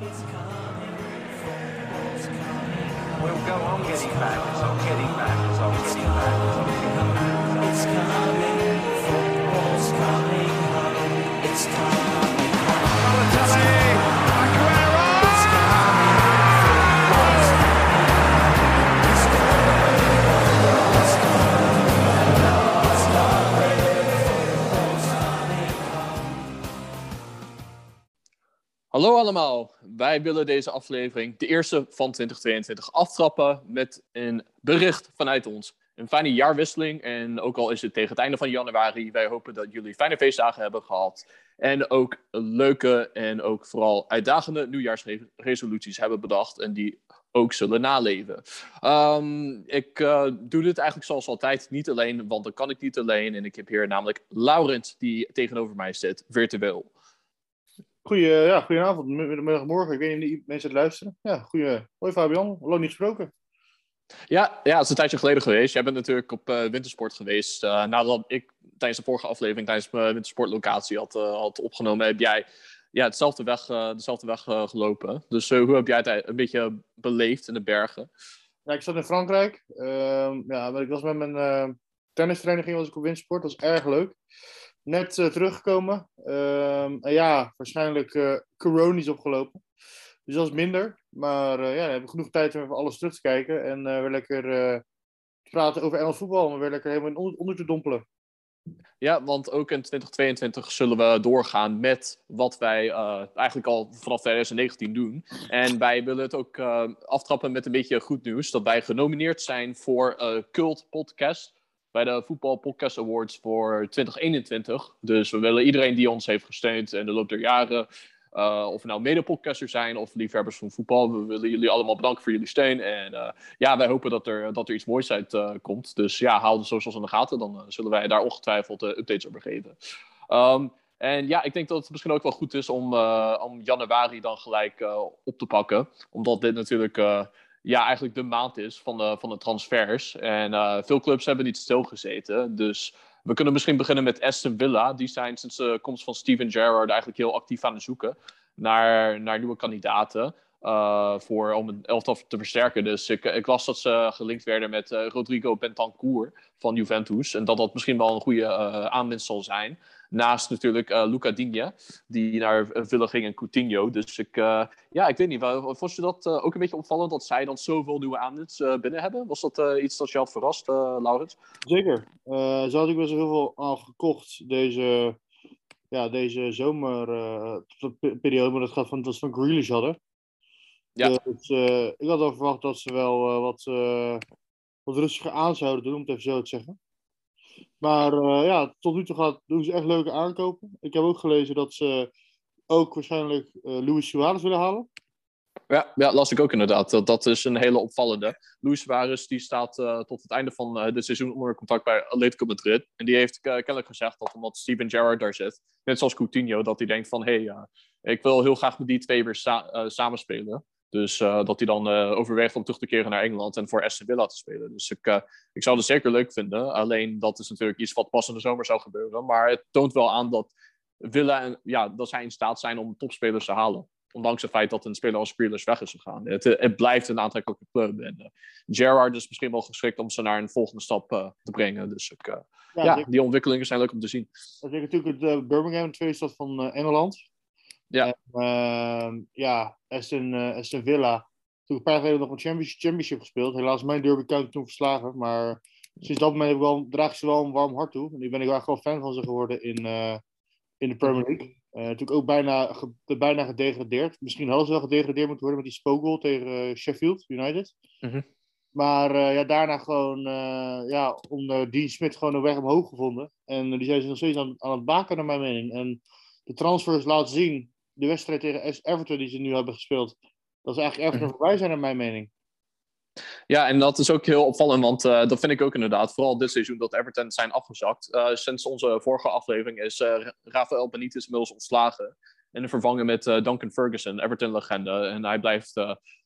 We'll go on getting back. It's on getting back. It's on getting back. It's on getting back. It's coming. Football's coming home. It's coming home. Balotelli. Aguero. It's coming. Football's coming. It's coming. It's coming. It's coming. Football's coming Hallo allemaal, wij willen deze aflevering, de eerste van 2022, aftrappen met een bericht vanuit ons. Een fijne jaarwisseling en ook al is het tegen het einde van januari, wij hopen dat jullie fijne feestdagen hebben gehad. En ook leuke en ook vooral uitdagende nieuwjaarsresoluties hebben bedacht en die ook zullen naleven. Ehm, ik eh, doe dit eigenlijk zoals altijd niet alleen, want dan kan ik niet alleen. En ik heb hier namelijk Laurent die tegenover mij zit, virtueel. Goeie, ja, goedenavond, middag, morgen. Ik weet niet of mensen het luisteren. Ja, goeie. Hoi Fabian, lang niet gesproken. Ja, ja, het is een tijdje geleden geweest. Jij bent natuurlijk op eh, wintersport geweest. Eh, nadat ik tijdens de vorige aflevering, tijdens mijn wintersportlocatie had, eh, had opgenomen, heb jij ja, hetzelfde weg, dezelfde weg gelopen. Dus hoe heb jij het een beetje beleefd in de bergen? Ja, ik zat in Frankrijk. Ehm, ja, ik was met mijn tennisvereniging was ik op wintersport. Dat was erg leuk. Net teruggekomen. Ehm, ja, waarschijnlijk coronisch opgelopen. Dus dat is minder. Maar uh, ja, we hebben genoeg tijd om even alles terug te kijken. En uh, weer lekker uh, praten over Engels voetbal. Maar weer lekker helemaal onder, onder te dompelen. Ja, want ook in 2022 zullen we doorgaan met wat wij eigenlijk al vanaf 2019 doen. En wij willen het ook aftrappen met een beetje goed nieuws. Dat wij genomineerd zijn voor Cult Podcast bij de Voetbal Podcast Awards voor 2021. Dus we willen iedereen die ons heeft gesteund in de loop der jaren, uh, of nou mede-podcasters zijn of liefhebbers van voetbal, we willen jullie allemaal bedanken voor jullie steun. En uh, ja, wij hopen dat er, dat er iets moois uit uh, komt. Dus ja, haal de socials in de gaten, dan zullen wij daar ongetwijfeld updates over geven. Um, en ja, ik denk dat het misschien ook wel goed is om, om januari dan gelijk op te pakken. Omdat dit natuurlijk ja, eigenlijk de maand is van de, van de transfers. En veel clubs hebben niet stilgezeten. Dus we kunnen misschien beginnen met Aston Villa. Die zijn sinds de komst van Steven Gerrard eigenlijk heel actief aan het zoeken naar, naar nieuwe kandidaten. Uh, voor, om een elftal te versterken. Dus ik, ik las dat ze gelinkt werden met uh, Rodrigo Bentancur van Juventus. En dat dat misschien wel een goede aanwinst zal zijn. Naast natuurlijk uh, Luca Digne, die naar Villa ging en Coutinho. Dus ik, uh, ja, ik weet niet. Vond je dat ook een beetje opvallend dat zij dan zoveel nieuwe aanwinst binnen hebben? Was dat iets dat je had verrast, Laurens? Zeker. ze hadden ook best heel veel al gekocht deze, ja, deze zomerperiode. maar dat gaat van, dat ze van Grealish hadden. Ja. Dus, ik had al verwacht dat ze wel wat, wat rustiger aan zouden doen, om het even zo te zeggen. Maar uh, ja, tot nu toe gaat, doen ze echt leuke aankopen. Ik heb ook gelezen dat ze ook waarschijnlijk uh, Luis Suarez willen halen. Ja, ja, las ik ook inderdaad. Dat, is een hele opvallende. Luis Suarez die staat uh, tot het einde van dit seizoen onder contract bij Atletico Madrid. En die heeft kennelijk gezegd dat omdat Steven Gerrard daar zit, net zoals Coutinho, dat hij denkt van hé, hey, ik wil heel graag met die twee weer sa samenspelen. Dus uh, dat hij dan uh, overweegt om terug te keren naar Engeland en voor Aston Villa te spelen. Dus ik, uh, ik zou het zeker leuk vinden. Alleen dat is natuurlijk iets wat pas in de zomer zou gebeuren. Maar het toont wel aan dat Villa en, ja, dat zij in staat zijn om topspelers te halen. Ondanks het feit dat een speler als Grealish weg is gegaan. Het, het blijft een aantrekkelijke club. En Gerrard is misschien wel geschikt om ze naar een volgende stap te brengen. Dus ik, ja, ja die ontwikkelingen zijn leuk om te zien. Dat is natuurlijk het Birmingham, de tweede stad van Engeland. Ja. En, uh, ja, Aston, uh, Aston Villa. Toen een paar jaar geleden nog een championship, championship gespeeld. Helaas mijn derby county toen verslagen. Maar sinds dat moment wel, draag ik ze wel een warm hart toe. En nu ben ik wel gewoon fan van ze geworden in, uh, in de Premier League. Uh, natuurlijk ook bijna, ge, bijna gedegradeerd. Misschien hadden ze wel gedegradeerd moeten worden met die spookgoal tegen Sheffield United. Mm -hmm. Maar uh, ja, daarna gewoon ja, onder Dean Smith gewoon een weg omhoog gevonden. En die zijn ze nog steeds aan, aan het baken, naar mijn mening. En de transfers laten zien de wedstrijd tegen Everton die ze nu hebben gespeeld, dat ze eigenlijk Everton mhm. voorbij zijn, naar mijn mening. Ja, en dat is ook heel opvallend, want uh, dat vind ik ook inderdaad. Vooral dit seizoen dat Everton zijn afgezakt. Uh, sinds onze vorige aflevering is uh, Rafael Benitez inmiddels ontslagen. En vervangen met Duncan Ferguson, Everton-legende. En hij blijft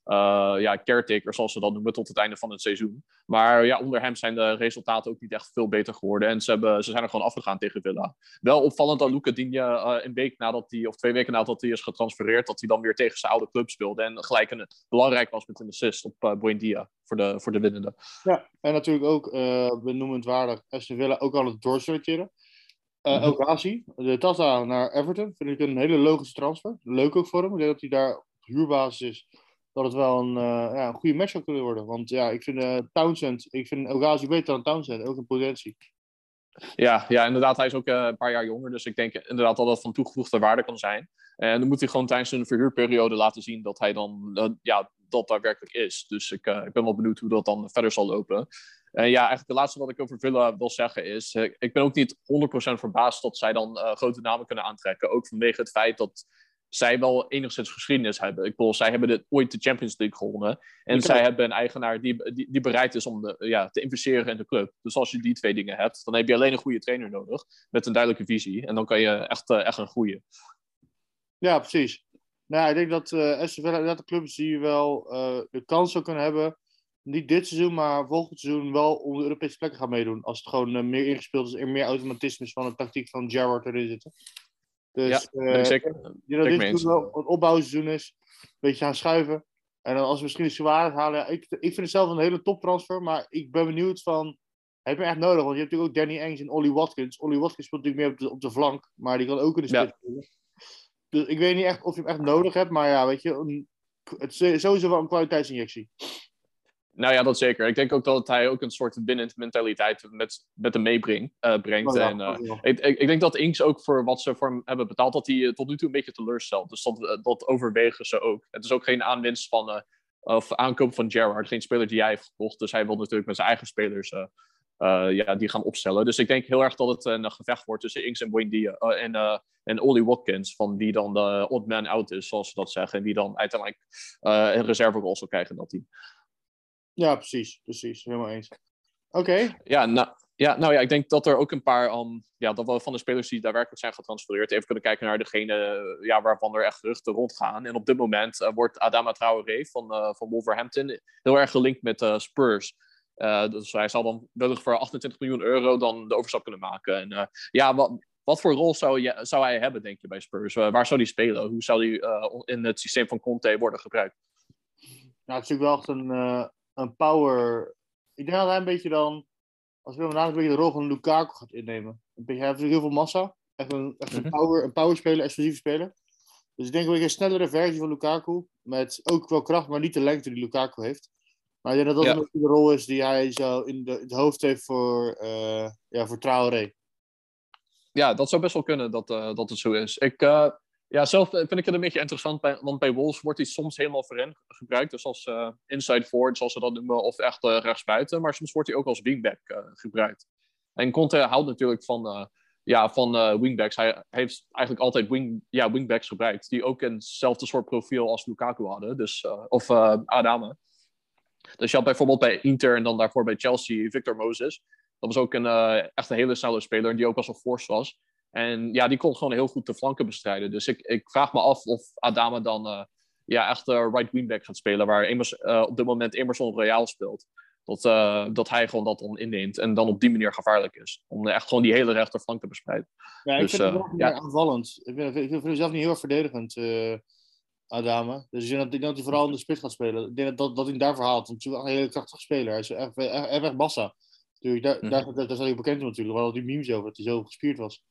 uh, ja, caretaker, zoals ze dat noemen, tot het einde van het seizoen. Maar ja, onder hem zijn de resultaten ook niet echt veel beter geworden. En ze, hebben, ze zijn er gewoon afgegaan tegen Villa. Wel opvallend dat Luca Digne een week nadat hij, of twee weken nadat hij is getransfereerd, dat hij dan weer tegen zijn oude club speelde. En gelijk een, belangrijk was met een assist op Buendia voor de, voor de winnende. Ja, en natuurlijk ook benoemenswaardig Aston Villa ook al het doorsorteren. Uh, de Tata naar Everton, vind ik een hele logische transfer. Leuk ook voor hem. Ik denk dat hij daar op huurbasis is dat het wel een, uh, ja, een goede match zou kunnen worden. Want ja, ik vind uh, Townsend, ik vind Elgazi beter dan Townsend, ook in potentie. Ja, ja, inderdaad, hij is ook een paar jaar jonger, dus ik denk inderdaad dat dat van toegevoegde waarde kan zijn. En dan moet hij gewoon tijdens een verhuurperiode laten zien dat hij dan, ja, dat daadwerkelijk is. Dus ik, ik ben wel benieuwd hoe dat dan verder zal lopen. En ja, eigenlijk het laatste wat ik over Villa wil zeggen is, ik ben ook niet 100% verbaasd dat zij dan grote namen kunnen aantrekken. Ook vanwege het feit dat zij wel enigszins geschiedenis hebben. Ik bedoel, zij hebben de, ooit de Champions League gewonnen. En zij hebben een eigenaar die, die, die bereid is om de, ja, te investeren in de club. Dus als je die twee dingen hebt, dan heb je alleen een goede trainer nodig. Met een duidelijke visie. En dan kan je echt, uh, echt een goede. Ja, precies. Nou, ik denk dat uh, SFL, dat de clubs die wel uh, de kans zou kunnen hebben. Niet dit seizoen, maar volgend seizoen wel om de Europese plekken gaan meedoen. Als het gewoon meer ingespeeld is en meer automatisme van de tactiek van Gerrard erin zitten. Dus ja, uh, zeker. Ik dat dit wel een opbouwseizoen is. Een beetje gaan schuiven. En dan als we misschien een salaris halen. Ja, ik, ik vind het zelf een hele toptransfer. Maar ik ben benieuwd van. Heb je echt nodig? Want je hebt natuurlijk ook Danny Engs en Ollie Watkins. Ollie Watkins speelt natuurlijk meer op de, op de flank. Maar die kan ook in de spits spelen. Dus ik weet niet echt of je hem echt nodig hebt. Maar ja, weet je. het is sowieso wel een kwaliteitsinjectie. Nou ja, dat zeker. Ik denk ook dat hij ook een soort winnend mentaliteit met, met hem meebrengt. Uh, brengt. Oh en, uh, ik, ik, ik, denk dat Inks ook voor wat ze voor hem hebben betaald, dat hij tot nu toe een beetje teleurstelt. Dus dat, dat overwegen ze ook. Het is ook geen aanwinst van, uh, of aankoop van Gerrard, geen speler die jij heeft gekocht. Dus hij wil natuurlijk met zijn eigen spelers ja, die gaan opstellen. Dus ik denk heel erg dat het een gevecht wordt tussen Inks en Buendia en, en Ollie Watkins, van wie dan de odd man out is, zoals ze dat zeggen. En wie dan uiteindelijk een reserverol zal krijgen in dat team. Ja, precies. Precies. Helemaal eens. Oké. Ja, nou, ja, nou ja, ik denk dat er ook een paar, um, ja, dat van de spelers die daadwerkelijk zijn getransfereerd, even kunnen kijken naar degene ja, waarvan er echt geruchten rondgaan. En op dit moment uh, wordt Adama Traoré van, uh, van Wolverhampton heel erg gelinkt met uh, Spurs. dus hij zal dan wellicht voor 28 miljoen euro dan de overstap kunnen maken. En ja, wat, wat voor rol zou, je, zou hij hebben, denk je, bij Spurs? waar zou hij spelen? Hoe zou hij in het systeem van Conte worden gebruikt? Nou, het is natuurlijk wel echt een een power. Ik denk dat hij een beetje dan, als we vandaag een beetje de rol van Lukaku gaat innemen. Een beetje, hij heeft heel veel massa. Echt een, echt een, mhm. power, een power speler, explosieve speler. Dus ik denk wel een snellere versie van Lukaku. Met ook wel kracht, maar niet de lengte die Lukaku heeft. Maar ik denk dat dat ja. de rol is die hij zo in, de, het hoofd heeft voor, uh, ja, voor Traoré. Ja, dat zou best wel kunnen dat, uh, dat het zo is. Ik, uh, ja, zelf vind ik het een beetje interessant, want bij Wolves wordt hij soms helemaal voorin gebruikt. Dus als uh, inside forward, zoals ze dat noemen, of echt uh, rechtsbuiten. Maar soms wordt hij ook als wingback uh, gebruikt. En Conte houdt natuurlijk van, ja, van wingbacks. Hij heeft eigenlijk altijd wing, ja, wingbacks gebruikt, die ook eenzelfde soort profiel als Lukaku hadden. Dus, of Adame. Dus je had bijvoorbeeld bij Inter en dan daarvoor bij Chelsea Victor Moses. Dat was ook een, echt een hele snelle speler, die ook als een force was. En ja, die kon gewoon heel goed de flanken bestrijden. Dus ik, ik vraag me af of Adama dan uh, ja, echt uh, right wingback gaat spelen. Waar Emers, uh, op dit moment Emerson Royal speelt. Dat, dat hij gewoon dat dan inneemt. En dan op die manier gevaarlijk is. Om echt gewoon die hele rechterflank te bestrijden. Ja, ik dus, vind het wel ja. aanvallend. Ik, ben, ik vind mezelf niet heel erg verdedigend, Adama. Dus ik denk dat, dat hij vooral in de spits gaat spelen. Ik denk dat, dat hij daar verhaalt. Want hij is een hele krachtige speler. Hij is echt, echt, echt massa. Natuurlijk, daar, mm -hmm. daar, daar, daar, hij bekend natuurlijk. Wel die memes over, dat hij zo gespierd was.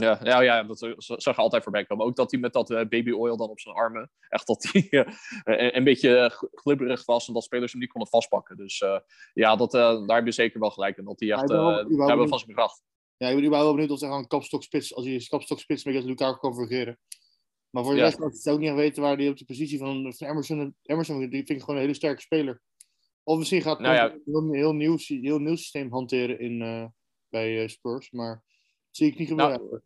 Ja, ja, ja, dat zag je altijd voorbij komen. Ook dat hij met dat uh, baby oil dan op zijn armen, echt dat hij uh, een beetje glibberig was en dat spelers hem niet konden vastpakken. Dus uh, ja, dat, daar heb je zeker wel gelijk in. Dat hij echt, ja, daar hebben van zijn kracht. Ja, ik ben überhaupt benieuwd of ze gaan kapstokspits, als hij kapstokspits met Lukaku kan vergeren. Maar voor de ja. rest zou ik ook niet weten waar hij op de positie van, van Emerson, Emerson, die vind ik gewoon een hele sterke speler. Of misschien gaat hij nou ja. een heel nieuw, heel nieuw systeem hanteren in, bij Spurs, maar zie ik niet gebeuren. Nou,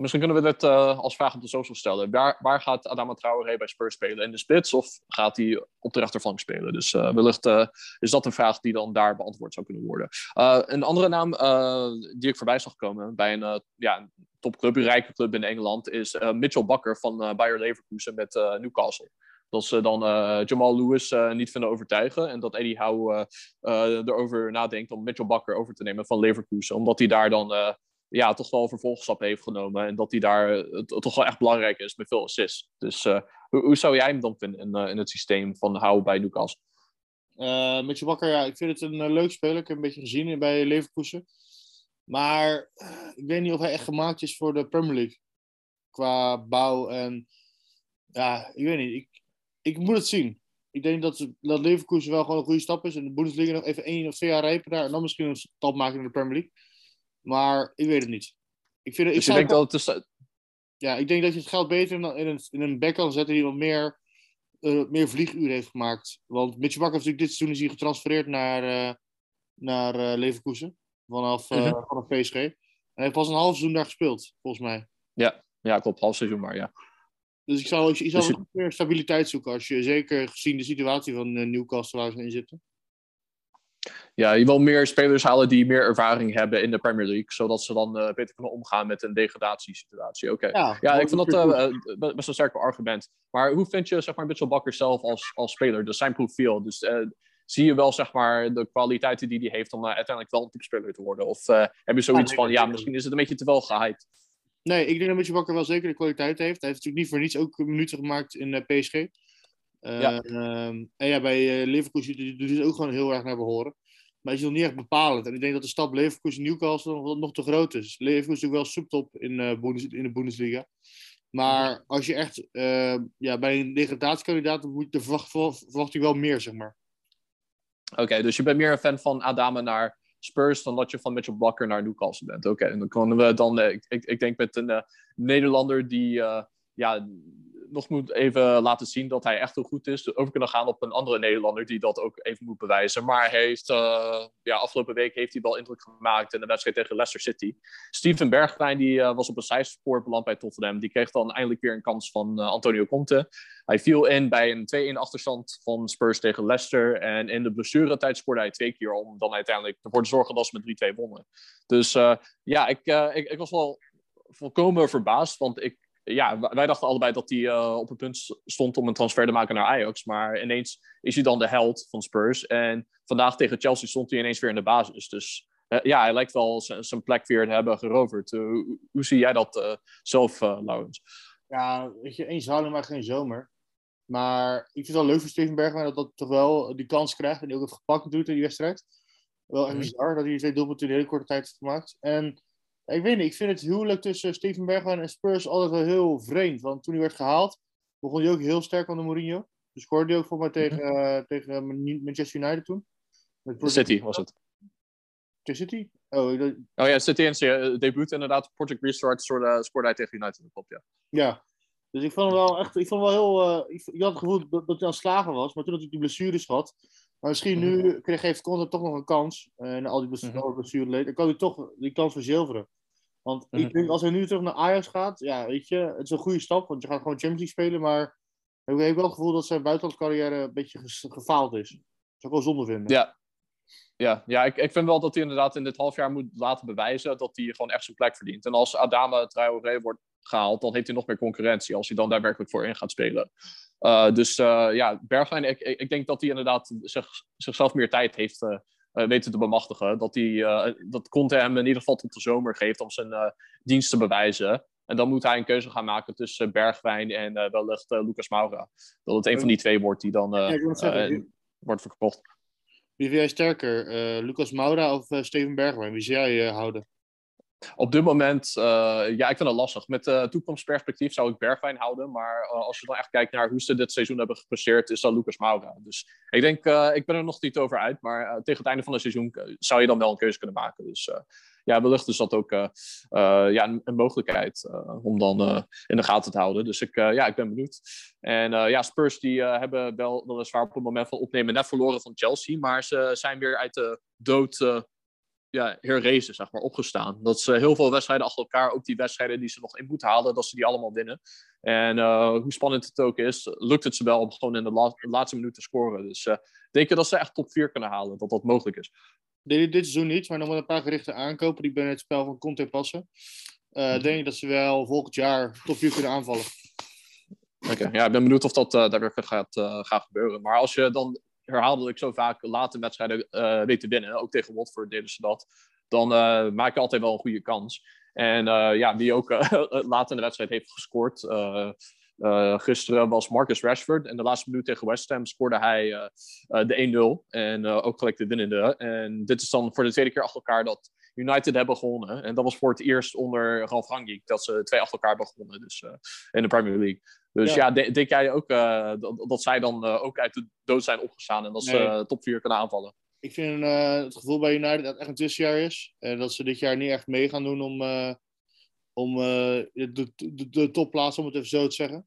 Misschien kunnen we dit als vraag op de social stellen. Waar, waar gaat Adama Traoré bij Spurs spelen? In de spits of gaat hij op de rechterflank spelen? Dus wellicht is dat een vraag die dan daar beantwoord zou kunnen worden. een andere naam die ik voorbij zag komen bij een ja, topclub, een rijke club in Engeland, is Mitchell Bakker van Bayer Leverkusen met Newcastle dat ze dan Jamal Lewis niet vinden overtuigen. En dat Eddie Howe erover nadenkt om Mitchell Bakker over te nemen van Leverkusen. Omdat hij daar dan ja, toch wel vervolgstap heeft genomen. En dat hij daar toch wel echt belangrijk is met veel assists. Dus hoe, hoe, zou jij hem dan vinden in, in het systeem van Howe bij Newcastle? Mitchell Bakker, ja, ik vind het een leuk speler. Ik heb een beetje gezien bij Leverkusen. Maar ik weet niet of hij echt gemaakt is voor de Premier League. Qua bouw en ja, ik weet niet. Ik, ik moet het zien. Ik denk dat, dat Leverkusen wel gewoon een goede stap is. En de Bundesliga nog even één of twee jaar rijpen daar. En dan misschien een stap maken in de Premier League. Maar ik weet het niet. Ik vind, dus ik denk dat het... Ja, ik denk dat je het geld beter in een, in een back kan zetten die wat meer, uh, meer vlieguren heeft gemaakt. Want Mitchell Bakker heeft natuurlijk dit seizoen is hij getransfereerd naar, uh, naar uh, Leverkusen. Vanaf, mm vanaf PSG. En hij heeft pas een half seizoen daar gespeeld, volgens mij. Ja, ja klopt. Half seizoen maar, ja. Dus ik zou, ik zou dus je... meer stabiliteit zoeken. Als je, zeker gezien de situatie van Newcastle waar ze in zitten. Ja, je wil meer spelers halen die meer ervaring hebben in de Premier League. Zodat ze dan uh, beter kunnen omgaan met een degradatiesituatie. Oké. Ja, ja, ik vind dat uh, best een sterk argument. Maar hoe vind je zeg maar, Mitchell Bakker zelf als, als speler? Dus zijn profiel. Dus zie je wel zeg maar, de kwaliteiten die hij heeft om uiteindelijk wel een topspeler te worden? Of heb je zoiets van, ja, misschien is het een beetje te wel gehyped? Nee, ik denk dat Mitchell Bakker wel zeker de kwaliteit heeft. Hij heeft natuurlijk niet voor niets ook minuten gemaakt in PSG. Ja. Ehm, en ja, bij uh, Leverkusen doet hij ook gewoon heel erg naar behoren. Maar is nog niet echt bepalend. En ik denk dat de stap Leverkusen-Newcastle nog, nog te groot is. Leverkusen is natuurlijk wel subtop in, Bundes, in de Bundesliga. Maar als je echt ehm, ja, bij een degradatiekandidaat moet je verwacht, verwacht je wel meer, zeg maar. Oké, dus je bent meer een fan van Adame naar Spurs dan dat je van Mitchell Bakker naar Newcastle bent. Oké, en dan kunnen we dan, uh, ik, ik, denk met een uh, Nederlander die ja, nog moet even laten zien dat hij echt heel goed is. Over kunnen gaan op een andere Nederlander die dat ook even moet bewijzen. Maar hij heeft, uh, ja, afgelopen week heeft hij wel indruk gemaakt in de wedstrijd tegen Leicester City. Steven Bergwijn die, uh, was op een zijspoor beland bij Tottenham. Die kreeg dan eindelijk weer een kans van uh, Antonio Conte. Hij viel in bij een 2-1 achterstand van Spurs tegen Leicester. En in de blessuretijd scoorde hij twee keer om dan uiteindelijk ervoor te zorgen dat ze met 3-2 wonnen. Dus ja, ik, ik, ik was wel volkomen verbaasd, want ik ja, wij dachten allebei dat hij uh, op het punt stond om een transfer te maken naar Ajax. Maar ineens is hij dan de held van Spurs. En vandaag tegen Chelsea stond hij ineens weer in de basis. Dus uh, ja, hij lijkt wel zijn plek weer te hebben geroverd. Uh, hoe, hoe, zie jij dat zelf, Laurens? Ja, weet je, houden maar geen zomer. Maar ik vind het wel leuk voor Steven Bergman dat dat toch wel die kans krijgt. En die ook het gepakt doet in die wedstrijd. Wel echt mhm. bizar dat hij twee doelpunten in een hele korte tijd heeft gemaakt. En ik weet niet, ik vind het huwelijk tussen Steven Bergwijn en Spurs altijd wel heel vreemd. Want toen hij werd gehaald, begon hij ook heel sterk de Mourinho. Dus scoorde hij ook voor mij tegen, -hmm. uh, tegen Manchester United toen. Met City was het. Tegen City? Oh, dat... oh ja, City en zijn debuut inderdaad. Project Restart scoorde, scoorde hij tegen United. Klopt, ja. Ja. Dus ik vond wel echt, ik vond wel heel, uh, ik, je had het gevoel dat, dat hij aan slagen was, maar toen had hij die blessures gehad. Maar misschien nu mhm. kreeg, Conte toch nog een kans. Uh, en al die blessures mm -hmm. leed. Dan kan hij toch die kans verzilveren. Want ik mhm. denk, als hij nu terug naar Ajax gaat, ja, weet je, het is een goede stap, want je gaat gewoon Champions League spelen, maar ik heb wel het gevoel dat zijn buitenlandcarrière een beetje gefaald is. Dat zou ik wel zonde vinden. Ja, ja, ja ik, ik vind wel dat hij inderdaad in dit half jaar moet laten bewijzen dat hij gewoon echt zijn plek verdient. En als Adama Traoré wordt gehaald, dan heeft hij nog meer concurrentie als hij dan daadwerkelijk voor in gaat spelen. Uh, dus uh, ja, Bergwijn, ik, ik, denk dat hij inderdaad zich, zichzelf meer tijd heeft uh, weten te bemachtigen. Dat, die, uh, dat Conte hem in ieder geval tot de zomer geeft om zijn uh, dienst te bewijzen. En dan moet hij een keuze gaan maken tussen Bergwijn en wellicht Lucas Moura. Dat het een van die twee wordt die dan wordt verkocht. Wie vind jij sterker, Lucas Moura of Steven Bergwijn? Wie zou jij houden? Op dit moment, uh, ja, ik vind het lastig. Met uh, toekomstperspectief zou ik Bergwijn houden. Maar uh, als je dan echt kijkt naar hoe ze dit seizoen hebben gepresteerd, is dat Lucas Moura. Dus ik denk, ik ben er nog niet over uit. Maar tegen het einde van het seizoen zou je dan wel een keuze kunnen maken. Dus ja, wellicht is dat ook ja, een, een mogelijkheid om dan in de gaten te houden. Dus ik, ja, ik ben benieuwd. En ja, Spurs die hebben wel weliswaar op het moment van opnemen net verloren van Chelsea. Maar ze zijn weer uit de dood ja, herrezen, zeg maar, opgestaan. Dat ze heel veel wedstrijden achter elkaar, ook die wedstrijden die ze nog in moeten halen, dat ze die allemaal winnen. En hoe spannend het ook is, lukt het ze wel om gewoon in de, laatste minuut te scoren. Dus uh, denk je dat ze echt top 4 kunnen halen, dat dat mogelijk is? Dit, dit seizoen niet, maar nog wel een paar gerichte aankopen die binnen het spel van Conte passen. Uh, denk ik dat ze wel volgend jaar top 4 kunnen aanvallen. Oké, ja, ik ben benieuwd of dat uh, daadwerkelijk gaat, uh, gaat gebeuren. Maar als je dan herhaaldelijk zo vaak late wedstrijden uh, weet te winnen, ook tegen Watford deden ze dat, dan maak je altijd wel een goede kans. En ja, wie ook laat in de wedstrijd heeft gescoord, gisteren was Marcus Rashford. En de laatste minuut tegen West Ham scoorde hij de 1-0 en ook gelijk de winnende. En dit is dan voor de tweede keer achter elkaar dat United hebben gewonnen. En dat was voor het eerst onder Ralf Rangnick dat ze twee achter elkaar begonnen dus, in de Premier League. Dus ja, denk jij ook uh, dat, dat, zij dan uh, ook uit de dood zijn opgestaan en dat ze uh, top 4 kunnen aanvallen? Ik vind het gevoel bij United dat het echt een tussenjaar is. En dat ze dit jaar niet echt mee gaan doen om, om de, de, de, topplaats, om het even zo te zeggen.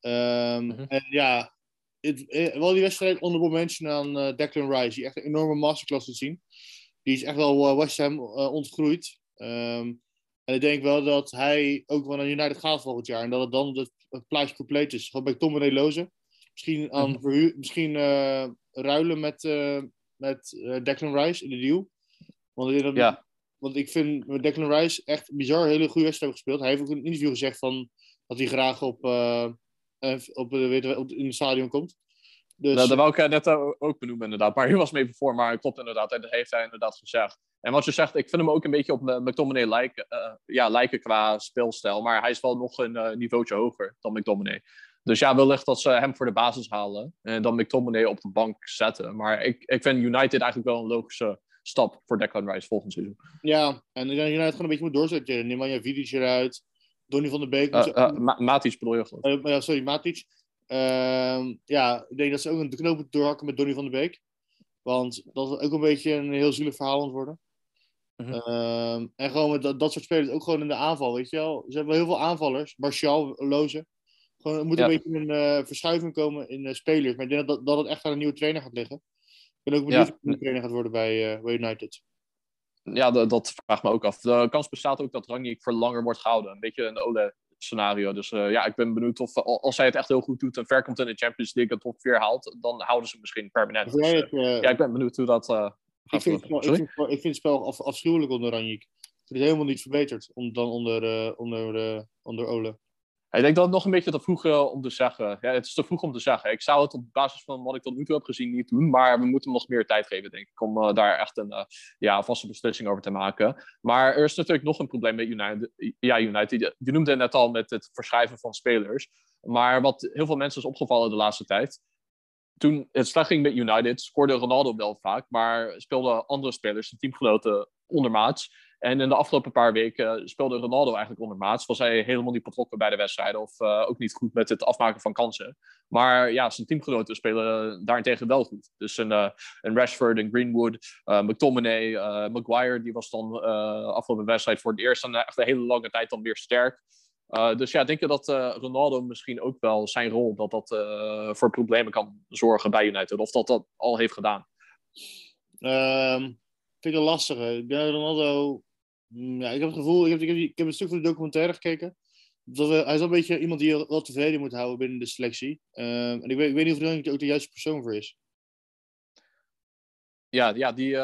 Um, -huh. En ja, het, wel die wedstrijd onder mention aan Declan Rice, die echt een enorme masterclass te zien. Die is echt wel West Ham ontgroeid. Um, en ik denk wel dat hij ook wel naar United gaat volgend jaar. En dat het dan het, het plaatje compleet is. Gewoon bij Tom en Loze. Misschien, aan mm -hmm. misschien uh, ruilen met, uh, met uh, Declan Rice in de deal. Want, dat, ja. want ik vind Declan Rice echt bizar hele goede wedstrijd gespeeld. Hij heeft ook in een interview gezegd van, dat hij graag op, op, weet, op, in het stadion komt. Dus... Nou, dat wou ik net ook benoemen inderdaad. Maar hij was me even voor, maar klopt inderdaad. Dat heeft hij inderdaad gezegd. En wat je zegt, ik vind hem ook een beetje op McTominay lijken, uh, ja, lijken qua speelstijl. Maar hij is wel nog een uh, niveautje hoger dan McTominay. Dus ja, wellicht dat ze hem voor de basis halen. En dan McTominay op de bank zetten. Maar ik, ik vind United eigenlijk wel een logische stap voor Declan Rice volgend seizoen. Ja, en dan United gewoon een beetje moet doorzetten. Nemanja Vidic eruit. Donny van der Beek. Uh, uh, Ma Matic bedoel je geloof ja, sorry, Matic. Ehm, ja, ik denk dat ze ook een knoop moeten doorhakken met Donny van der Beek. Want dat is ook een beetje een heel zielig verhaal aan worden. Mm -hmm. en gewoon met dat, dat soort spelers, ook gewoon in de aanval, weet je wel. Ze hebben heel veel aanvallers, Martial, Loze. Gewoon, er moet een beetje een uh, verschuiving komen in uh, spelers. Maar ik denk dat, dat het echt aan een nieuwe trainer gaat liggen. Ik ben ook benieuwd ja. hoe de trainer gaat worden bij, bij United. Ja, dat, dat vraagt me ook af. De kans bestaat ook dat Rangnick voor langer wordt gehouden. Een beetje een Ole scenario. Dus ja, ik ben benieuwd of als hij het echt heel goed doet en ver komt in de Champions League en top 4 haalt, dan houden ze misschien permanent. Dus, ja, ik ben benieuwd hoe dat, ik vind, spel, ik, vind, ik vind, het spel af, afschuwelijk onder Ranjik. Het is helemaal niet verbeterd om, dan onder, onder, onder Ole. Ik denk dat het nog een beetje te vroeg uh, om te zeggen. Ja, het is te vroeg om te zeggen. Ik zou het op basis van wat ik tot nu toe heb gezien niet doen. Maar we moeten hem nog meer tijd geven, denk ik. Om daar echt een ja, vaste beslissing over te maken. Maar er is natuurlijk nog een probleem met United. Ja, United. Je noemde het net al met het verschrijven van spelers. Maar wat heel veel mensen is opgevallen de laatste tijd toen het slecht ging met United, scoorde Ronaldo wel vaak, maar speelden andere spelers, de teamgenoten, ondermaats. En in de afgelopen paar weken speelde Ronaldo eigenlijk ondermaats. Was hij helemaal niet betrokken bij de wedstrijden of uh, ook niet goed met het afmaken van kansen. Maar ja, zijn teamgenoten spelen daarentegen wel goed. Dus een, uh, een Rashford, een Greenwood, uh, McTominay, Maguire, die was dan afgelopen wedstrijd voor het eerst en echt een hele lange tijd dan weer sterk. Dus ja, denk je dat Ronaldo misschien ook wel zijn rol, dat dat voor problemen kan zorgen bij United? Of dat dat al heeft gedaan? Um, vind ik een lastige. Ik ben Ronaldo... Mm, ja, ik heb het gevoel... Ik heb, ik heb, ik heb een stuk van de documentaire gekeken. Dat we, hij is wel een beetje iemand die je wel tevreden moet houden binnen de selectie. Um, en ik weet, ik weet niet of hij ook de juiste persoon voor is. Ja, ja die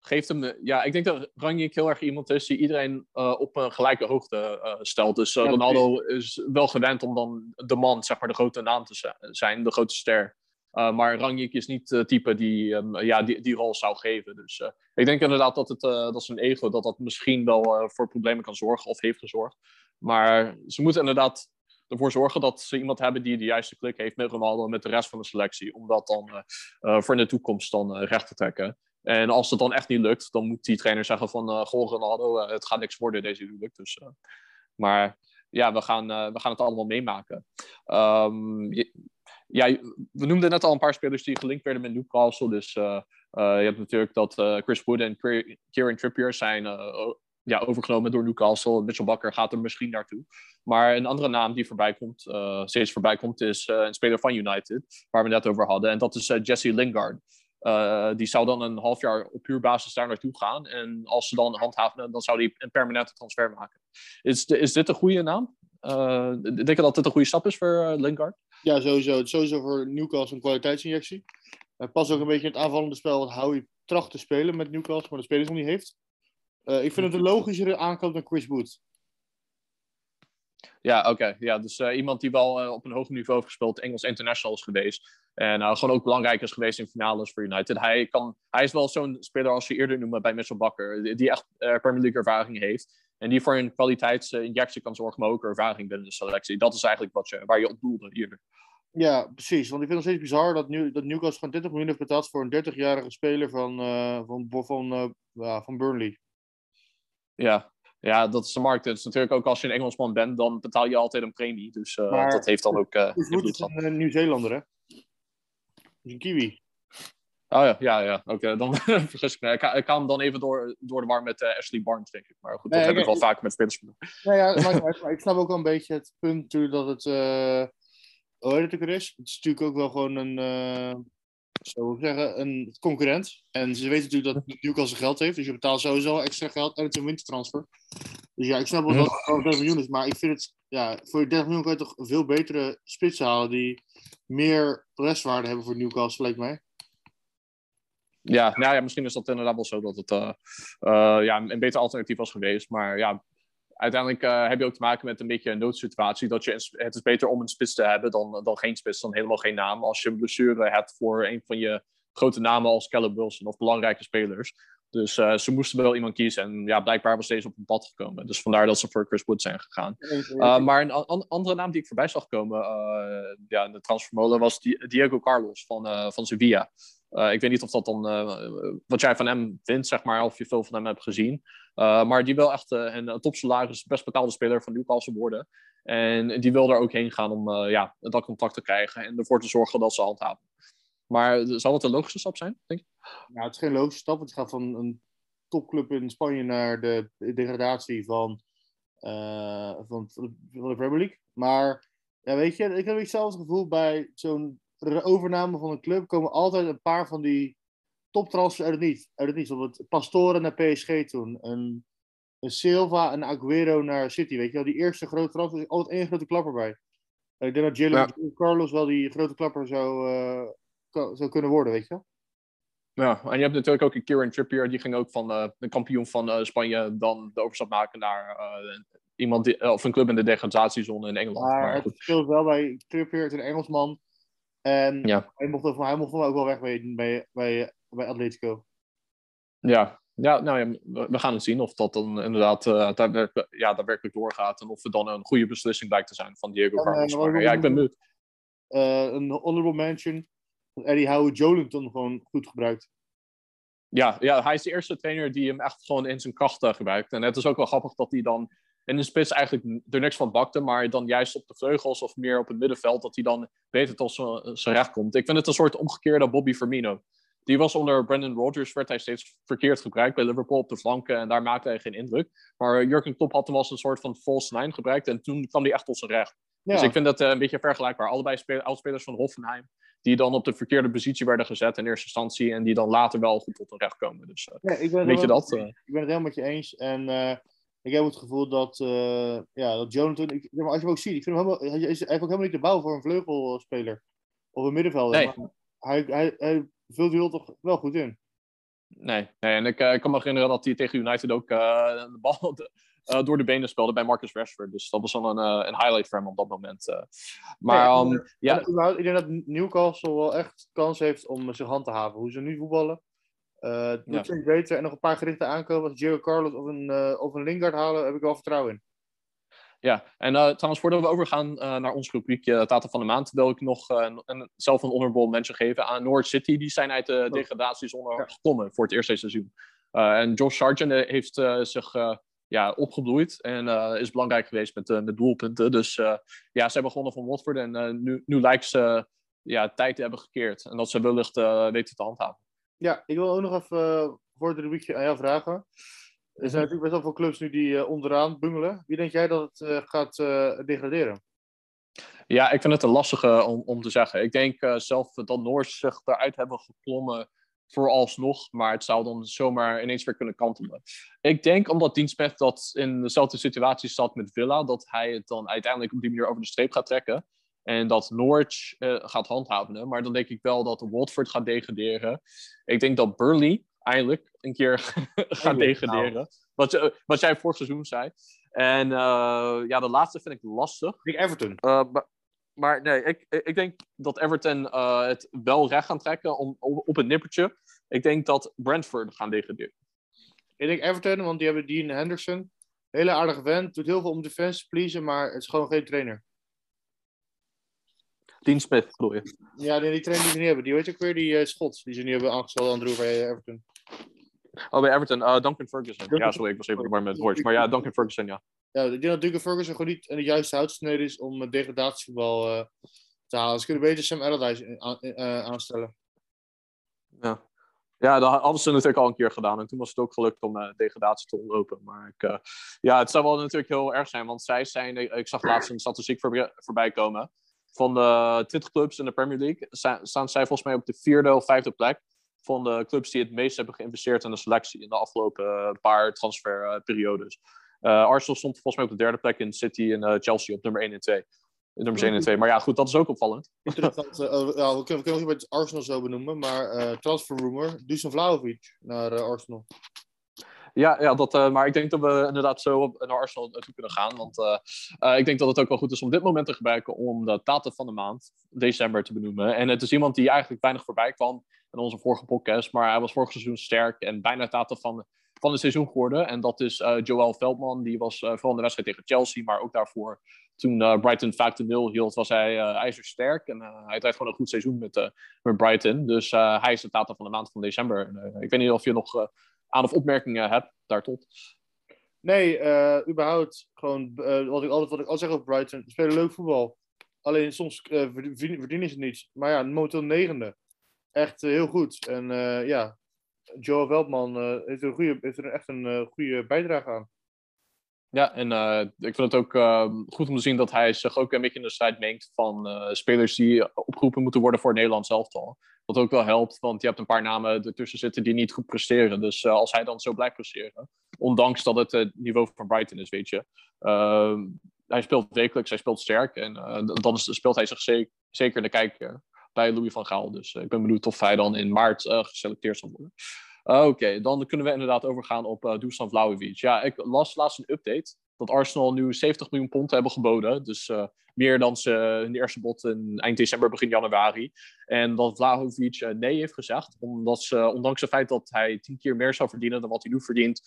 geeft hem. Ja, ik denk dat Ranjik heel erg iemand is die iedereen uh, op een gelijke hoogte uh, stelt. Dus Ronaldo is wel gewend om dan de man, zeg maar, de grote naam te zijn, de grote ster. Maar Ranjik is niet de type die, um, ja, die die rol zou geven. Dus ik denk inderdaad dat, het, dat zijn ego dat dat misschien wel voor problemen kan zorgen of heeft gezorgd. Maar ze moeten inderdaad ervoor zorgen dat ze iemand hebben die de juiste klik heeft met Ronaldo en met de rest van de selectie. Om dat dan voor in de toekomst dan recht te trekken. En als het dan echt niet lukt, dan moet die trainer zeggen van... Uh, goh, Ronaldo, uh, het gaat niks worden deze huwelijk. Dus, uh, maar ja, we gaan, we gaan het allemaal meemaken. Um, ja, we noemden net al een paar spelers die gelinkt werden met Newcastle. Dus je hebt natuurlijk dat Chris Wood en Kieran Trippier zijn ja, overgenomen door Newcastle. Mitchell Bakker gaat er misschien naartoe. Maar een andere naam die voorbij komt, steeds voorbij komt, is een speler van United, waar we net over hadden. En dat is Jesse Lingard. die zou dan een half jaar op huurbasis daar naartoe gaan. En als ze dan handhaven, dan zou die een permanente transfer maken. Is, is dit een goede naam? denk je dat dit een goede stap is voor Lingard? Ja, sowieso. Het is sowieso voor Newcastle een kwaliteitsinjectie. Hij past ook een beetje in het aanvallende spel wat Howie tracht te spelen met Newcastle, maar de spelers nog niet heeft. ik vind het een logischere aankoop dan Chris Wood. Ja, oké. Ja, dus uh, iemand die wel uh, op een hoog niveau heeft gespeeld, Engels international is geweest. En uh, gewoon ook belangrijk is geweest in finales voor United. Hij, kan, hij is wel zo'n speler als je eerder noemde bij Mitchell Bakker, die, die echt Premier League ervaring heeft. En die voor een kwaliteitsinjectie kan zorgen, maar ook ervaring binnen de selectie. Dat is eigenlijk wat je, waar je op doelde hier. Ja, precies. Want ik vind het nog steeds bizar dat, nu, dat Newcastle gewoon 20 miljoen heeft betaald voor een 30-jarige speler van, van, van, van Burnley. Ja, ja, dat is de markt. Het is natuurlijk ook als je een Engelsman bent, dan betaal je altijd een premie. Dus uh, dat heeft dan ook. Uh, het een uh, Nieuw-Zeelander, hè? Een Kiwi. Oh ja, ja, ja. Oké, dan vergis ik me. Ik, ik hem dan even door, door de war met Ashley Barnes, denk ik. Maar goed, dat heb ik wel vaker met spelers gedaan. Nou ja, maar, maar, ik snap ook wel een beetje het punt natuurlijk dat het. hoe heet het ook is? Het is natuurlijk ook wel gewoon een zo zeggen, een concurrent. En ze weten natuurlijk dat Newcastle geld heeft. Dus je betaalt sowieso extra geld uit een wintertransfer. Dus ja, ik snap wel dat het 30 miljoen is. Maar ik vind het, ja, voor je 30 miljoen kan je toch veel betere spitsen halen die meer restwaarde hebben voor Newcastle, lijkt mij. Ja, nou ja, misschien is dat inderdaad wel zo dat het uh, uh, ja, een beter alternatief was geweest. Maar ja, uiteindelijk uh, heb je ook te maken met een beetje een noodsituatie. Dat je, het is beter om een spits te hebben dan, dan geen spits, dan helemaal geen naam. Als je een blessure hebt voor een van je grote namen als Callum Wilson of belangrijke spelers. Dus ze moesten wel iemand kiezen. En ja, blijkbaar was deze op een pad gekomen. Dus vandaar dat ze voor Chris Wood zijn gegaan. Maar een an andere naam die ik voorbij zag komen ja, in de transfermolen was Diego Carlos van, van Sevilla. Ik weet niet of dat dan wat jij van hem vindt, zeg maar, of je veel van hem hebt gezien. maar die wil echt een topsalaris, best betaalde speler van Newcastle worden. En die wil er ook heen gaan om ja, dat contact te krijgen en ervoor te zorgen dat ze handhaven. Maar zal het een logische stap zijn, denk je? Nou, het is geen logische stap. Het gaat van een topclub in Spanje naar de degradatie van, van, van de Premier League. Maar ja, weet je, ik heb hetzelfde gevoel bij zo'n overname van een club. komen altijd een paar van die toptransfers uit het niet. Uit het niet. Zoals Pastore naar PSG toen. Een, een Silva en Aguero naar City. Weet je wel, die eerste grote transfer is altijd één grote klapper bij. Ik denk dat Jalen Carlos wel die grote klapper zou, uh, zou kunnen worden, weet je Ja, en je hebt natuurlijk ook een Kieran Trippier, die ging ook van uh, de kampioen van uh, Spanje dan de overstap maken naar uh, iemand die, of een club in de degradatiezone in Engeland. Maar, maar het verschilt wel bij Trippier, het is een Engelsman. En ja. hij mocht, hij mocht ook wel weg bij, bij, bij, bij Atletico. Ja, ja, nou ja, we gaan het zien of dat dan inderdaad uh, daadwerkelijk, ja, daadwerkelijk doorgaat. En of het dan een goede beslissing blijkt te zijn van Diego Carlos. Maar, ja, ik ben benieuwd. een honorable mention Eddie Howe Jolinton gewoon goed gebruikt. Ja, ja, hij is de eerste trainer die hem echt gewoon in zijn krachten gebruikt. En het is ook wel grappig dat hij dan in de spits eigenlijk er niks van bakte, maar dan juist op de vleugels of meer op het middenveld, dat hij dan beter tot zijn recht komt. Ik vind het een soort omgekeerde Bobby Firmino. Die was onder Brandon Rodgers, werd hij steeds verkeerd gebruikt bij Liverpool op de flanken en daar maakte hij geen indruk. Maar Jurgen Klopp had hem als een soort van false nine gebruikt en toen kwam hij echt tot zijn recht. Dus ik vind dat uh, een beetje vergelijkbaar. Allebei spelers, oudspelers van Hoffenheim, die dan op de verkeerde positie werden gezet in eerste instantie en die dan later wel goed tot hun recht komen. Dus uh, ja, ik ben weet je dat? Uh... Ik ben het helemaal met je eens. En ik heb het gevoel dat, ja, dat Jonathan, ik, maar als je hem ook ziet, ik vind hem helemaal, hij is eigenlijk ook helemaal niet de bouw voor een vleugelspeler of een middenvelder. Nee. Hij, hij, hij vult die toch wel goed in. Nee, nee en ik, ik kan me herinneren dat hij tegen United ook de bal uh, door de benen speelde bij Marcus Rashford. Dus dat was dan een, uh, een highlight voor hem op dat moment. Uh. Maar nee, um, ja. Ik denk dat Newcastle wel echt kans heeft om zich hand te haven. Hoe ze nu voetballen. Uh, het moet ja. beter. En nog een paar gerichte aankomen. Als Diego Carlos of een, of een Lingard halen, heb ik wel vertrouwen in. Ja, en uh, trouwens, voordat we overgaan uh, naar ons rubriekje uh, Tata van de Maand, wil ik nog een, zelf een honorable mention geven aan North City. Die zijn uit de oh. degradatiezone ja. gekomen voor het eerste seizoen. en Josh Sargent heeft zich ja, opgebloeid en uh, is belangrijk geweest met, uh, met doelpunten. Dus uh, ja, ze hebben gewonnen van Watford en nu, nu lijkt ze ja, tijd te hebben gekeerd. En dat ze wellicht weten te handhaven. Ja, ik wil ook nog even voor het rubriekje aan jou vragen. Er zijn natuurlijk best wel veel clubs nu die onderaan bungelen. Wie denk jij dat het gaat degraderen? Ja, ik vind het een lastige om, om te zeggen. Ik denk zelf dat Noors zich eruit hebben geklommen vooralsnog. Maar het zou dan zomaar ineens weer kunnen kantelen. Ik denk omdat Dienstpech dat in dezelfde situatie zat met Villa, dat hij het dan uiteindelijk op die manier over de streep gaat trekken. En dat Norwich uh, gaat handhaven. Maar dan denk ik wel dat Watford gaat degraderen. Ik denk dat Burnley eindelijk een keer gaat degraderen. Nou. Wat, wat jij vorig seizoen zei. En uh, ja, de laatste vind ik lastig. Ik Everton. Uh, maar, maar, nee, ik, ik denk dat Everton uh, het wel recht gaan trekken om, op het nippertje. Ik denk dat Brentford gaan degraderen. Ik denk Everton, want die hebben Dean Henderson. Hele aardige vent, doet heel veel om defense te pleasen, maar het is gewoon geen trainer. Dean Smith bedoel je? Ja, die, die trainer die ze niet hebben. Die weet ook weer, die uh, Schots, die ze niet hebben aangesteld aan bij Everton. Oh, bij Everton. Uh, Duncan Ferguson. Ja, sorry, ik was even maar met woord. Maar ja, Duncan Ferguson, ja. Ja, ik denk dat Duncan Ferguson gewoon niet in de juiste houtsnede is om degradatievoetbal uh, te halen. Ze kunnen beter Sam Allardyce aanstellen. Ja. Ja, dat hadden ze natuurlijk al een keer gedaan. En toen was het ook gelukt om uh, degradatie te ontlopen. Maar ik, uh, ja, het zou wel natuurlijk heel erg zijn. Want zij zijn, ik zag laatst een statistiek voorbij komen. Van de 20 clubs in de Premier League staan zij volgens mij op de vierde of vijfde plek van de clubs die het meest hebben geïnvesteerd in de selectie in de afgelopen uh, paar transferperiodes. Uh, Arsenal stond volgens mij op de derde plek in City en uh, Chelsea op nummer 1 en 2. Nummers 1 en 2. Maar ja, goed, dat is ook opvallend. Interessant. Uh, we kunnen, we kunnen ook Arsenal zo benoemen, maar transfer rumor, Dusan Vlaovic naar Arsenal. Ja, ja dat, uh, maar ik denk dat we inderdaad zo op, naar Arsenal toe kunnen gaan. Want uh, ik denk dat het ook wel goed is om dit moment te gebruiken om de data van de maand, december, te benoemen. En het is iemand die eigenlijk weinig voorbij kwam in onze vorige podcast. Maar hij was vorig seizoen sterk en bijna data van, van het seizoen geworden. En dat is Joel Veldman. Die was vooral in de wedstrijd tegen Chelsea, maar ook daarvoor toen Brighton 5-0 hield, was hij ijzersterk. En hij draait gewoon een goed seizoen met, met Brighton. Dus hij is de data van de maand van december. ik weet niet of je nog aan of opmerkingen hebt daar tot? Nee, uh, überhaupt gewoon uh, wat ik altijd wat ik al zeg over Brighton. Ze spelen leuk voetbal. Alleen soms uh, verdienen ze niets. Maar ja, momenteel negende. Echt heel goed. En ja, Joe Veldman heeft, een goede, heeft er echt een goede bijdrage aan. Ja, en uh, ik vind het ook uh, goed om te zien dat hij zich ook een beetje in de strijd mengt van uh, spelers die opgeroepen moeten worden voor het Nederlands elftal. Wat ook wel helpt, want je hebt een paar namen ertussen zitten die niet goed presteren. Dus als hij dan zo blijft presteren, ondanks dat het het niveau van Brighton is, weet je. Ehm, hij speelt wekelijks, hij speelt sterk en dan speelt hij zich zeker, zeker de kijker bij Louis van Gaal. Dus ik ben benieuwd of hij dan in maart geselecteerd zal worden. Oké, dan kunnen we inderdaad overgaan op uh, Dusan Vlahovic. Ja, ik las laatst een update dat Arsenal nu 70 miljoen pond hebben geboden. Dus uh, meer dan ze in de eerste bod in eind december, begin januari. En dat Vlahovic uh, nee heeft gezegd, omdat ze, ondanks het feit dat hij tien keer meer zou verdienen dan wat hij nu verdient,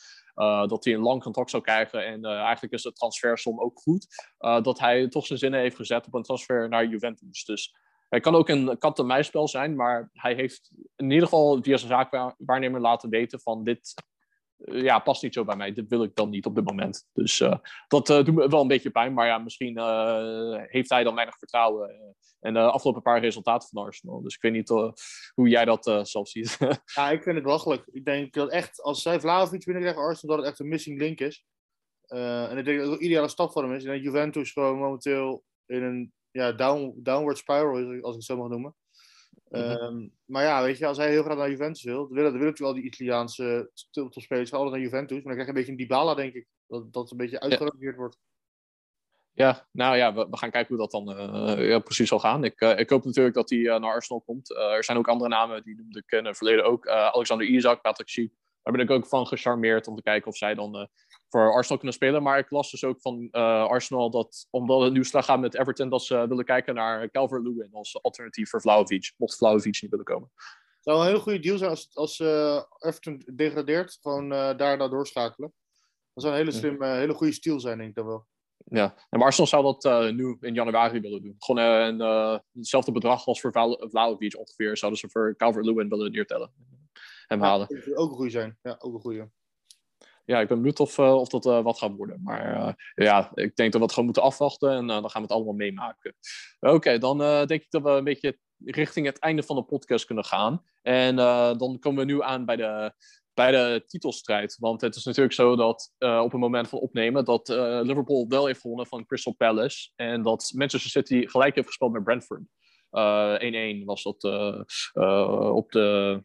dat hij een lang contract zou krijgen. En eigenlijk is de transfersom ook goed, dat hij toch zijn zinnen heeft gezet op een transfer naar Juventus. Dus hij kan ook een kat-en-muisspel zijn, maar hij heeft in ieder geval via zijn zaakwaarnemer laten weten van dit uh, ja, past niet zo bij mij. Dit wil ik dan niet op dit moment. Dus uh, dat uh, doet me wel een beetje pijn. Maar ja, misschien heeft hij dan weinig vertrouwen. en de afgelopen paar resultaten van Arsenal. Dus ik weet niet hoe jij dat zelf ziet. ja, ik vind het belachelijk. Ik denk dat echt, als zij Vlaovic binnenkrijgen Arsenal, dat het echt een missing link is. en ik denk dat het een ideale stap voor hem is. En dat Juventus gewoon momenteel in een ja, down, downward spiral, als ik het zo mag noemen. Mm maar ja, weet je, als hij heel graag naar Juventus wil, dan willen, dan willen natuurlijk al die Italiaanse topspelers altijd naar Juventus. Maar dan krijg je een beetje een Dybala, denk ik. Dat, dat het een beetje uitgerangeerd wordt. Ja, nou ja, we, we, gaan kijken hoe dat dan uh, ja, precies zal gaan. Ik, uh, ik hoop natuurlijk dat hij uh, naar Arsenal komt. er zijn ook andere namen, die noemde ik in het verleden ook. Alexander Isaac, Patrick Schiek. Daar ben ik ook van gecharmeerd om te kijken of zij dan voor Arsenal kunnen spelen. Maar ik las dus ook van uh, Arsenal dat, omdat het nu slag gaat met Everton, dat ze willen kijken naar Calvert-Lewin als alternatief voor Vlaovic, mocht Vlaovic niet willen komen. Het zou een heel goede deal zijn als, als uh, Everton degradeert, gewoon uh, daar naar doorschakelen. Dat zou een hele slim, hele goede stil zijn, denk ik dan wel. Ja, en maar Arsenal zou dat nu in januari willen doen. Gewoon een, hetzelfde bedrag als voor Vlaovic ongeveer, zouden ze voor Calvert-Lewin willen neertellen. Hem halen. Ja, ook een goede zijn, ja, ook een goede ja, ik ben benieuwd of, uh, of dat uh, wat gaat worden. Maar uh, ja, ik denk dat we het gewoon moeten afwachten en dan gaan we het allemaal meemaken. Oké, dan denk ik dat we een beetje richting het einde van de podcast kunnen gaan. En dan komen we nu aan bij de, bij de titelstrijd. Want het is natuurlijk zo dat op het moment van opnemen dat Liverpool wel heeft gewonnen van Crystal Palace. En dat Manchester City gelijk heeft gespeeld met Brentford. 1-1 was dat op de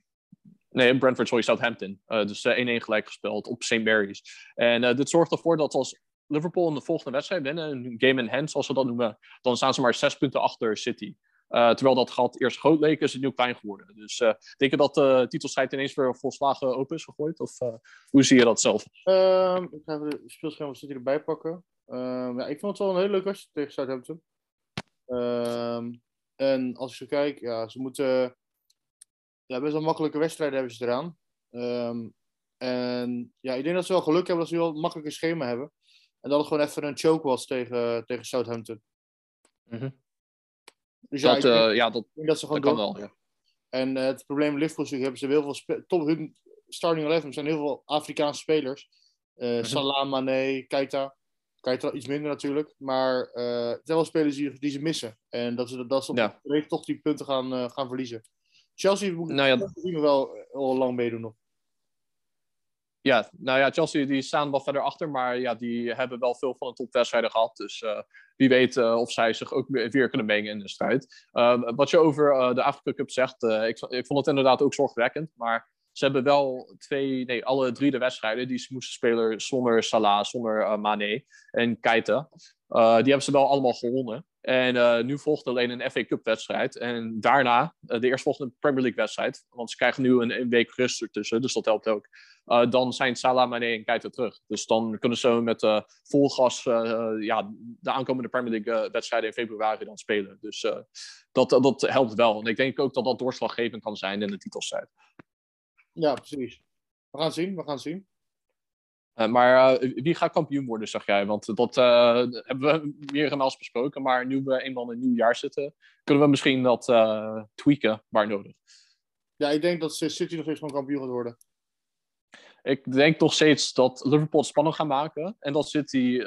Nee, Brentford, sorry, Southampton. dus 1-1 gelijk gespeeld op St. Mary's. En dit zorgt ervoor dat als Liverpool in de volgende wedstrijd winnen, een game in hand, zoals ze dat noemen, dan staan ze maar zes punten achter City. Uh, terwijl dat gat eerst groot leek, is het nu klein geworden. Dus uh, denk je dat de titelstrijd ineens weer volslagen open is gegooid? Of uh, hoe zie je dat zelf? Um, ik ga de speelscherm City erbij pakken. Um, ja, ik vond het wel een hele leuke wedstrijd tegen Southampton. Um, en als ik zo kijk, ja, ze moeten ja, best wel makkelijke wedstrijden hebben ze eraan. en ja, ik denk dat ze wel geluk hebben dat ze wel een makkelijke schema hebben. En dat het gewoon even een choke was tegen, tegen Southampton. Mm -hmm. Dus ja, dat, ik denk, uh, ja, dat, dat ze gewoon dat kan wel. Ja. En uh, het probleem Liverpool hebben ze heel veel top hun starting 11 zijn heel veel Afrikaanse spelers. Uh, mm -hmm. Salah, Mane, Keita. Keita iets minder natuurlijk, maar het zijn wel spelers die, die ze missen. En dat ze, dat ze op ja. toch die punten gaan, gaan verliezen. Chelsea moet nou ja, wel al lang meedoen nog. Ja, nou ja, Chelsea die staan wel verder achter, maar ja, die hebben wel veel van de topwedstrijden gehad. Dus uh, wie weet uh, of zij zich ook weer kunnen mengen in de strijd. Uh, wat je over de Afrika Cup zegt, ik, ik vond het inderdaad ook zorgwekkend. Maar ze hebben wel twee, nee, alle drie de wedstrijden die ze moesten spelen zonder Salah, zonder Mane en Keita. die hebben ze wel allemaal gewonnen. En nu volgt alleen een FA Cup wedstrijd. En daarna de eerstvolgende Premier League wedstrijd. Want ze krijgen nu een, een week rust ertussen, dus dat helpt ook. Uh, dan zijn Salah, Mane en Keita terug. Dus dan kunnen ze met uh, vol gas uh, ja, de aankomende Premier League wedstrijden in februari dan spelen. Dus dat, dat helpt wel. En ik denk ook dat dat doorslaggevend kan zijn in de titelstrijd. Ja, precies. We gaan zien, we gaan zien. Maar wie gaat kampioen worden, zeg jij? Want dat hebben we meermaals besproken. Maar nu we eenmaal in een nieuw jaar zitten, kunnen we misschien dat tweaken waar nodig. Ja, ik denk dat City nog steeds van kampioen gaat worden ik denk toch steeds dat Liverpool het spannend gaan maken. En dat City,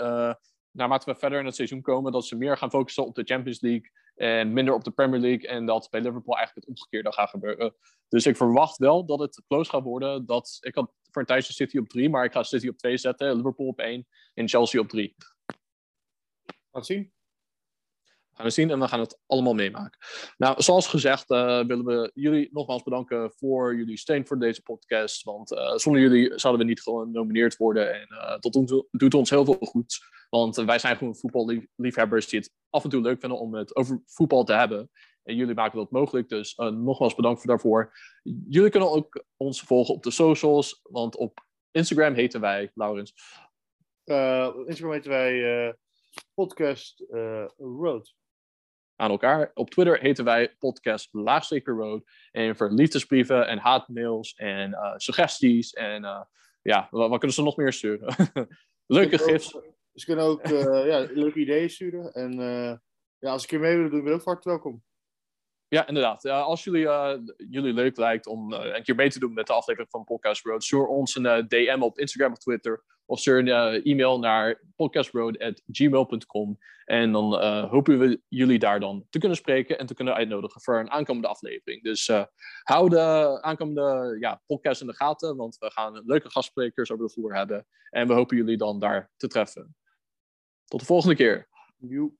naarmate we verder in het seizoen komen, dat ze meer gaan focussen op de Champions League en minder op de Premier League. En dat bij Liverpool eigenlijk het omgekeerde gaat gebeuren. Dus ik verwacht wel dat het close gaat worden. Dat, ik had tijdje City op 3, maar ik ga City op 2 zetten, Liverpool op 1 en Chelsea op 3. Laat zien gaan we zien en we gaan het allemaal meemaken. Nou, zoals gezegd uh, willen we jullie nogmaals bedanken voor jullie steun voor deze podcast. Want uh, zonder jullie zouden we niet genomineerd worden. En uh, dat doet, doet, ons heel veel goed. Want wij zijn gewoon voetballiefhebbers die het af en toe leuk vinden om het over voetbal te hebben. En jullie maken dat mogelijk. Dus nogmaals bedankt daarvoor. Jullie kunnen ook ons volgen op de socials. Want op Instagram heten wij, Laurens. op Instagram heten wij podcast Road aan elkaar. Op Twitter heten wij podcast Laagstreker Road. En voor liefdesbrieven en haatmails en suggesties en ja, wat, wat, kunnen ze nog meer sturen? Leuke gifs. ze kunnen ook ja, leuke ideeën sturen. En ja, als ik hier mee wil doen, ben ik ook hard welkom. Ja, inderdaad. als jullie, uh, jullie leuk lijkt om uh, een keer mee te doen met de aflevering van Podcast Road, stuur ons een uh, DM op Instagram of Twitter. Of stuur een e-mail naar podcastroad.gmail.com. En dan hopen we jullie daar dan te kunnen spreken en te kunnen uitnodigen voor een aankomende aflevering. Dus hou de aankomende ja, podcast in de gaten, want we gaan leuke gastsprekers over de vloer hebben. En we hopen jullie dan daar te treffen. Tot de volgende keer. Mm.